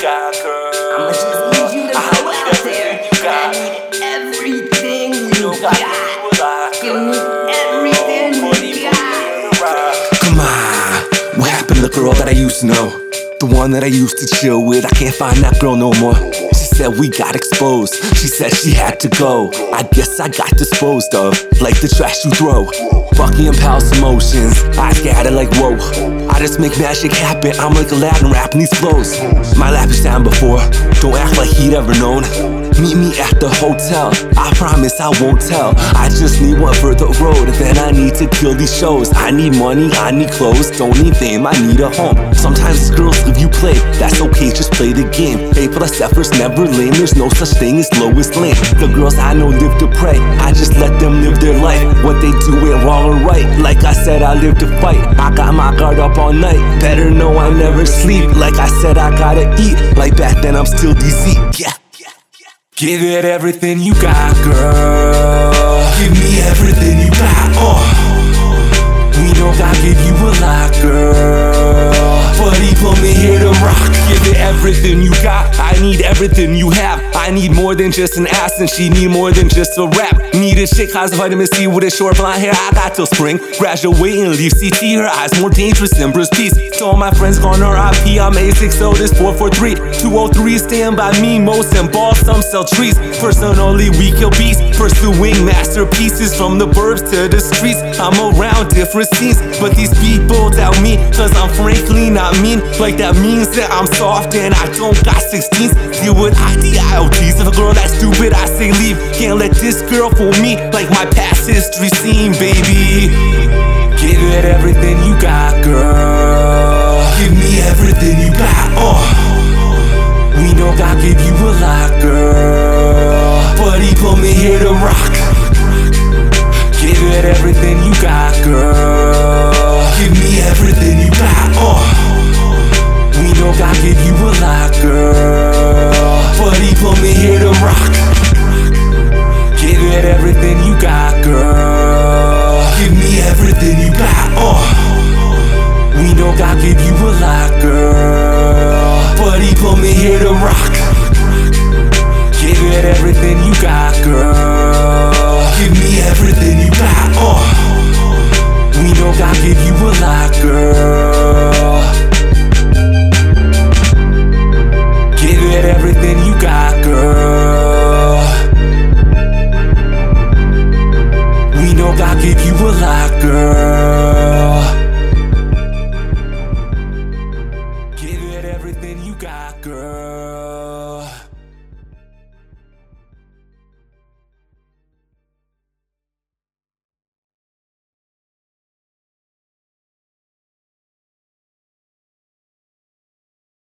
got, girl. I'ma just need you to I go out there. you got. I need everything you You got got. me with I, Give me everything you got. in the rock. Come on, what happened to the girl that I used to know? The one that I used to chill with, I can't find that girl no more. Said we got exposed, she said she had to go. I guess I got disposed of, like the trash you throw. And Pal's emotions, I scattered like whoa. I just make magic happen, I'm like Aladdin rapping these flows. My lap is down before, don't act like he'd ever known. Meet me at the hotel. I promise I won't tell. I just need one for the road, then I need to kill these shows. I need money, I need clothes, don't need fame, I need a home. Sometimes these girls leave you play, that's okay, just play the game. A plus efforts never lame, there's no such thing as lowest lane. The girls I know live to pray, I just let them live their life. What they do ain't wrong or right. Like I said, I live to fight. I got my guard up all night. Better know I never sleep. Like I said, I gotta eat. Like back then, I'm still DC. Yeah. Give it everything you got, girl. Everything you got. I need everything you have. I need more than just an ass, and she need more than just a rap. Need a chick has vitamin C with a short blonde hair. I got till spring. Graduate and leave CT. Her eyes more dangerous than Bruce Peace. So all my friends gone RIP. I'm 860, this 443. 203 stand by me. Most and ball, some sell trees. Personally, we kill beasts. Pursuing masterpieces from the burbs to the streets. I'm around different scenes, but these people doubt me. Cause I'm frankly not mean. Like that means that I'm soft and I don't got 16s. Deal with IDIOTs. If a girl that's stupid, I say leave. Can't let this girl fool me like my past history scene, baby. Give it everything you got, girl. Give me everything you got, uh. We know God gave you a lot, girl. But he put me here to rock. Know God you a lot, girl. But he put me here to rock. Give it everything you got, girl.